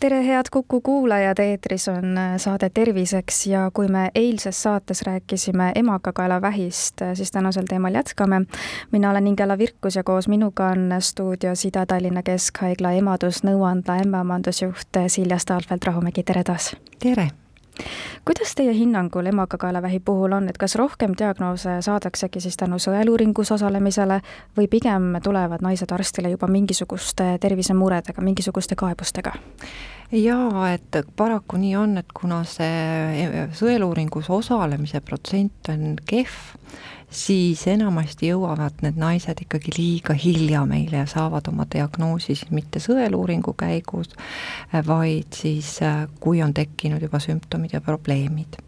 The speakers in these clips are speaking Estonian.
tere, head Kuku kuulajad, eetris on äh, saade Terviseks ja kui me eilses saates rääkisime emakakaelavähist, äh, siis tänasel teemal jätkame. mina olen Ingela Virkus ja koos minuga on stuudios Ida-Tallinna Keskhaigla emadusnõuandla ämmaemandusjuht Silja Staalfeld-Rahumägi, tere taas! tere! Kuidas teie hinnangul emakakaelavähi puhul on, et kas rohkem diagnoose saadaksegi siis tänu sõeluuringus osalemisele või pigem tulevad naised arstile juba mingisuguste tervisemuredega, mingisuguste kaebustega? jaa, et paraku nii on, et kuna see sõeluuringus osalemise protsent on kehv, siis enamasti jõuavad need naised ikkagi liiga hilja meile ja saavad oma diagnoosi siis mitte sõeluuringu käigus, vaid siis, kui on tekkinud juba sümptomid ja probleemid.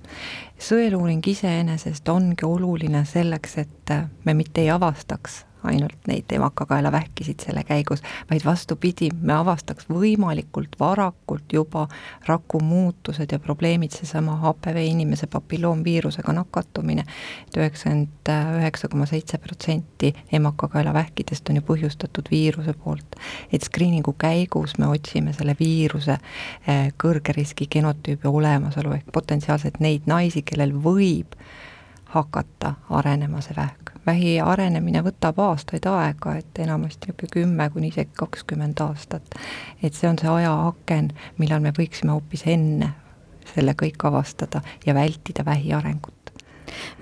sõeluuring iseenesest ongi oluline selleks, et me mitte ei avastaks ainult neid emakakaelavähkisid selle käigus, vaid vastupidi, me avastaks võimalikult varakult juba raku muutused ja probleemid, seesama HPV inimese papilloomviirusega nakatumine, et üheksakümmend üheksa koma seitse protsenti emakakaelavähkidest on ju põhjustatud viiruse poolt. et screening'u käigus me otsime selle viiruse eh, kõrge riski genotüübi olemasolu ehk potentsiaalselt neid naisi, kellel võib hakata arenema see vähk. Vähi arenemine võtab aastaid aega, et enamasti niisugune kümme kuni isegi kakskümmend aastat. et see on see ajaaken, millal me võiksime hoopis enne selle kõik avastada ja vältida vähi arengut.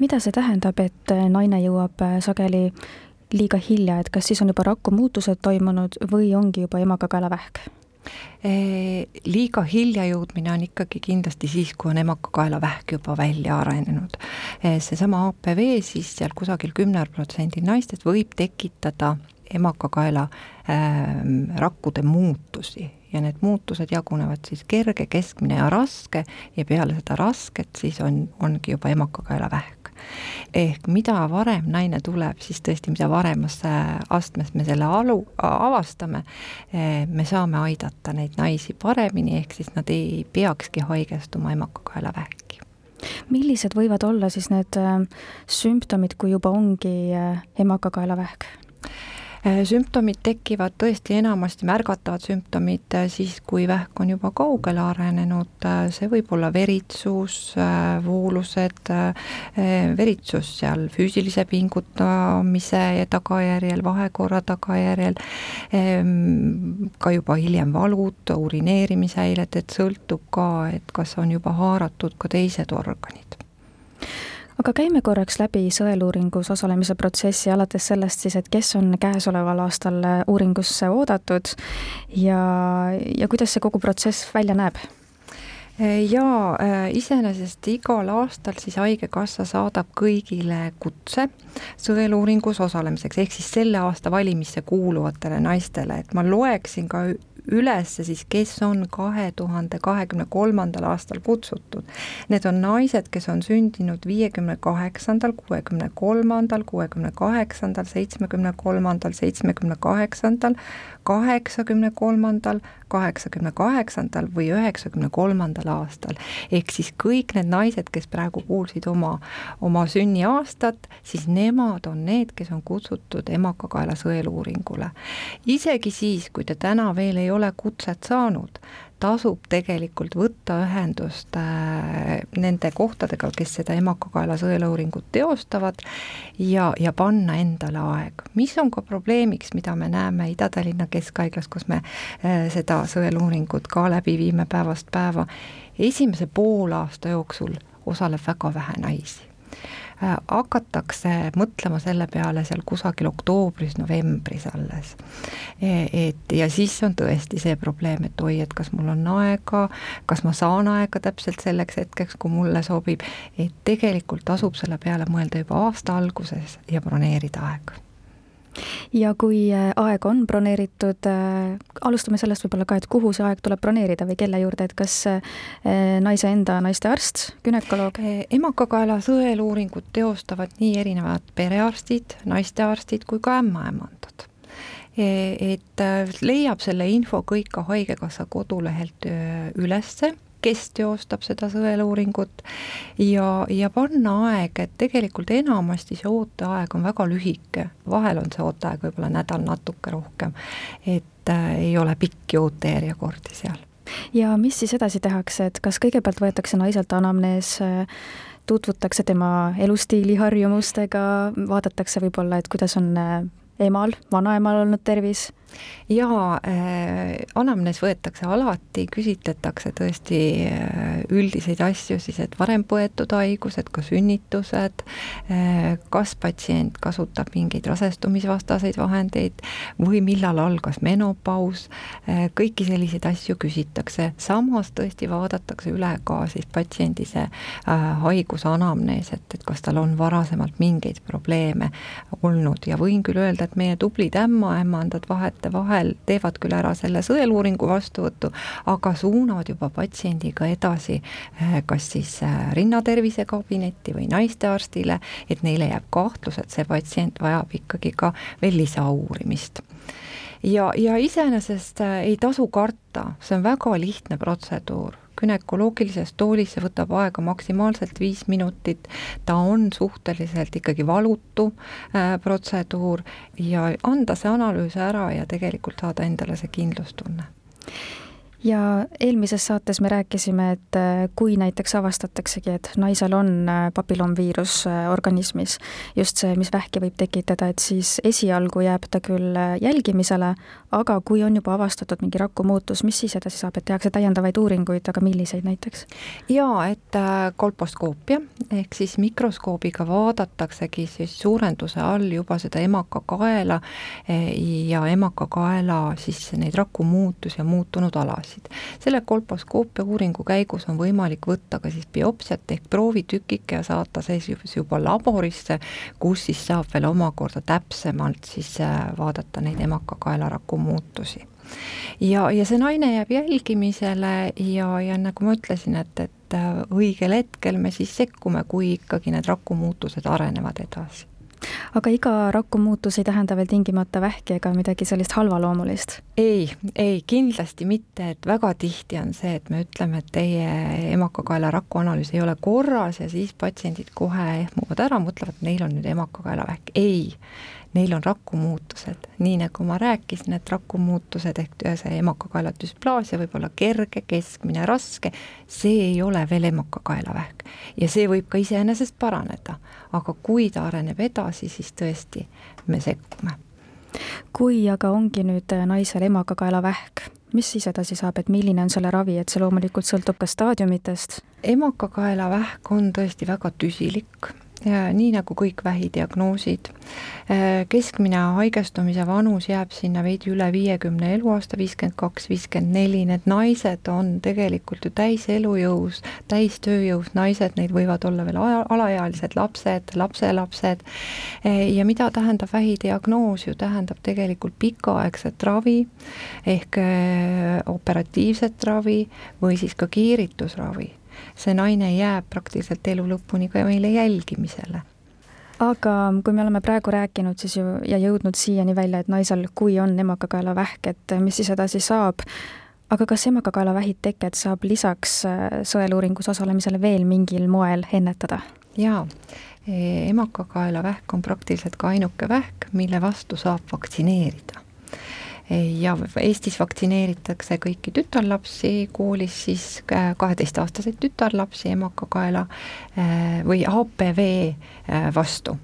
mida see tähendab, et naine jõuab sageli liiga hilja, et kas siis on juba rakumuutused toimunud või ongi juba emakakaelavähk? Liiga hilja jõudmine on ikkagi kindlasti siis, kui on emakakaelavähk juba välja arenenud. seesama HPV siis seal kusagil kümnel protsendil naistest võib tekitada emakakaela äh, rakkude muutusi. Ja need muutused jagunevad siis kerge, keskmine ja raske. Ja peale seda rasket siis on, ongi juba emakakaelavähk ehk mida varem naine tuleb, siis tõesti, mida varemas astmes me selle alu, avastame, eh, me saame aidata neid naisi paremini, ehk siis nad ei peakski haigestuma emakakaelavähki millised võivad olla siis need äh, sümptomid, kui juba ongi äh, emakakaelavähk? Äh, sümptomid tekivad tõesti enamasti, märgatavad sümptomid äh, siis, kui vähk on juba kaugele arenenud, äh, see võib olla veritsus, voolused, veritsus seal füüsilise pingutamise tagajärjel, vahekorra tagajärjel, ehm, ka juba hiljem valud, urineerimishäired, et sõltub ka, et kas on juba haaratud ka teised organid aga käime korraks läbi sõeluuringus osalemise protsessi, alates sellest siis, et kes on käesoleval aastal uuringusse oodatud ja, ja kuidas see kogu protsess välja näeb? jaa, iseenesest igal aastal siis Haigekassa saadab kõigile kutse sõeluuringus osalemiseks, ehk siis selle aasta valimisse kuuluvatele naistele, et ma loeksin ka üles siis, kes on kahe tuhande kahekümne kolmandal aastal kutsutud. Need on naised, kes on sündinud viiekümne kaheksandal, kuuekümne kolmandal, kuuekümne kaheksandal, seitsmekümne kolmandal, seitsmekümne kaheksandal, kaheksakümne kolmandal, kaheksakümne kaheksandal või üheksakümne kolmandal aastal. ehk siis kõik need naised, kes praegu kuulsid oma, oma sünniaastat, siis nemad on need, kes on kutsutud emakakaela sõeluuringule. isegi siis, kui te täna veel ei ole kutset saanud, tasub tegelikult võtta ühendust äh, nende kohtadega, kes seda emakakaela sõeluuringut teostavad ja, ja panna endale aeg. mis on ka probleemiks, mida me näeme Ida-Tallinna Keskhaiglas, kus me äh, seda sõeluuringut ka läbi viime päevast päeva, esimese poolaasta jooksul osaleb väga vähe naisi hakatakse mõtlema selle peale seal kusagil oktoobris-novembris alles. E, et ja siis on tõesti see probleem, et oi, et kas mul on aega, kas ma saan aega täpselt selleks hetkeks, kui mulle sobib, et tegelikult tasub selle peale mõelda juba aasta alguses ja broneerida aeg ja kui äh, aeg on broneeritud, äh, alustame sellest võib-olla ka, et kuhu see aeg tuleb broneerida või kelle juurde, et kas äh, naise enda naistearst, gümnakoloog? emakakaela sõeluuringut teostavad nii erinevad perearstid, naistearstid kui ka ämmaemandad et leiab selle info kõik ka Haigekassa kodulehelt ülesse kes teostab seda sõeluuringut ja, ja panna aeg, et tegelikult enamasti see ooteaeg on väga lühike, vahel on see ooteaeg võib-olla nädal natuke rohkem, et äh, ei ole pikki ootejärjekordi seal. ja mis siis edasi tehakse, et kas kõigepealt võetakse naiselt anamnees äh, tutvutakse tema elustiili harjumustega, vaadatakse võib-olla, et kuidas on äh, emal, vanaemal olnud tervis jaa äh,, anamnees võetakse alati, küsitletakse tõesti äh, üldiseid asju siis, et varem põetud haigused, ka sünnitused äh,, kas patsient kasutab mingeid rasestumisvastaseid vahendeid või millal algas menopaus äh,, kõiki selliseid asju küsitakse, samas tõesti vaadatakse üle ka siis patsiendi see äh, haiguse anamnees, et, et kas tal on varasemalt mingeid probleeme olnud. Ja võin küll öelda, et meie tublid ämmaemandad vahet vahel teevad küll ära selle sõeluuringu vastuvõtu, aga suunavad juba patsiendiga edasi eh, kas siis eh, rinnatervise kabinetti või naistearstile, et neile jääb kahtlus, et see patsient vajab ikkagi ka veel lisauurimist. Ja, ja iseenesest eh, ei tasu karta, see on väga lihtne protseduur gümnakoloogilises toolis, see võtab aega maksimaalselt viis minutit, ta on suhteliselt ikkagi valutu äh, protseduur ja anda see analüüs ära ja tegelikult saada endale see kindlustunne ja eelmises saates me rääkisime, et äh, kui näiteks avastataksegi, et naisel on äh, papillomviirus äh, organismis, just see, mis vähki võib tekitada, et siis esialgu jääb ta küll jälgimisele, aga kui on juba avastatud mingi rakumuutus, mis siis edasi saab, et tehakse täiendavaid uuringuid, aga milliseid näiteks? jaa, et kolposkoopia ehk siis mikroskoobiga vaadataksegi siis suurenduse all juba seda emakakaela ja emakakaela siis neid rakumuutusi ja muutunud alasid testisid. selle kolposkoopia uuringu käigus on võimalik võtta ka siis biopsiat ehk proovitükike ja saata see siis juba laborisse, kus siis saab veel omakorda täpsemalt siis äh, vaadata neid emakakaelaraku muutusi ja, ja see naine jääb jälgimisele ja, ja nagu ma ütlesin, et, et äh, õigel hetkel me siis sekkume, kui ikkagi need rakumuutused arenevad edasi aga iga rakumuutus ei tähenda veel tingimata vähki ega midagi sellist halvaloomulist? ei, ei kindlasti mitte, et väga tihti on see, et me ütleme, et teie emakakaela raku analüüs ei ole korras ja siis patsiendid kohe ehmuvad ära, mõtlevad, neil on nüüd emakakaelavähk. ei, neil on rakumuutused, nii nagu ma rääkisin, et rakumuutused ehk see emakakaela düsplaasia võib olla kerge, keskmine, raske, see ei ole veel emakakaelavähk. Ja see võib ka iseenesest paraneda, aga kui ta areneb edasi, siis tõesti me sekkume. Kui aga ongi nüüd naisel emakakaelavähk, mis siis edasi saab, et milline on selle ravi, et see loomulikult sõltub ka staadiumitest? emakakaelavähk on tõesti väga tüsilik nii nagu kõik vähidiagnoosid. Äh, keskmine haigestumise vanus jääb sinna veidi üle viiekümne eluaasta, viiskümmend kaks, viiskümmend neli, need naised on tegelikult ju täis elujõus, täis tööjõus naised, neid võivad olla veel alaealised lapsed, lapselapsed. Äh, ja mida tähendab vähidiagnoos ju, tähendab tegelikult pikaaegset ravi ehk äh, operatiivset ravi või siis ka kiiritusravi see naine jääb praktiliselt elu lõpuni ka meile jälgimisele. Aga kui me oleme praegu rääkinud siis ju ja jõudnud siiani välja, et naisel, kui on emakakaelavähk, et mis siis edasi saab, aga kas emakakaelavähi teket saab lisaks äh, sõeluuringus osalemisele veel mingil moel ennetada? jaa, e, emakakaelavähk on praktiliselt ka ainuke vähk, mille vastu saab vaktsineerida ja Eestis vaktsineeritakse kõiki tütarlapsi, koolis siis kaheteistaastaseid tütarlapsi emakakaela äh, või HPV äh, vastu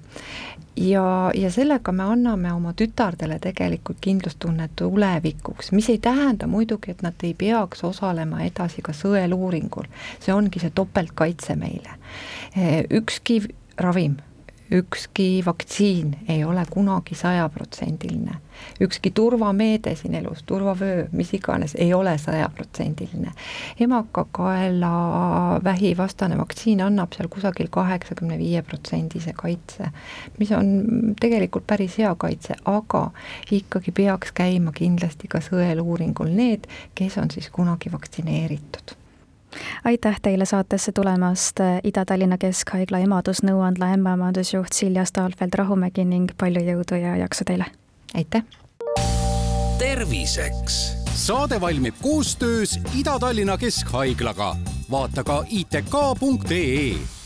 ja, ja sellega me anname oma tütardele tegelikult kindlustunnet tulevikuks, mis ei tähenda muidugi, et nad ei peaks osalema edasi ka sõeluuringul. see ongi see topeltkaitse meile. Äh, ükski ravim ükski vaktsiin ei ole kunagi sajaprotsendiline, ükski turvameede siin elus, turvavöö, mis iganes, ei ole sajaprotsendiline. emakakaela vähivastane vaktsiin annab seal kusagil kaheksakümne viie protsendise kaitse, mis on tegelikult päris hea kaitse, aga ikkagi peaks käima kindlasti ka sõeluuringul need, kes on siis kunagi vaktsineeritud aitäh teile saatesse tulemast, Ida-Tallinna Keskhaigla emadusnõuandla ämmaemandusjuht Silja Staalfeld-Rahumägi ning palju jõudu ja jaksu teile! aitäh! terviseks. saade valmib koostöös Ida-Tallinna Keskhaiglaga. vaata ka itk.ee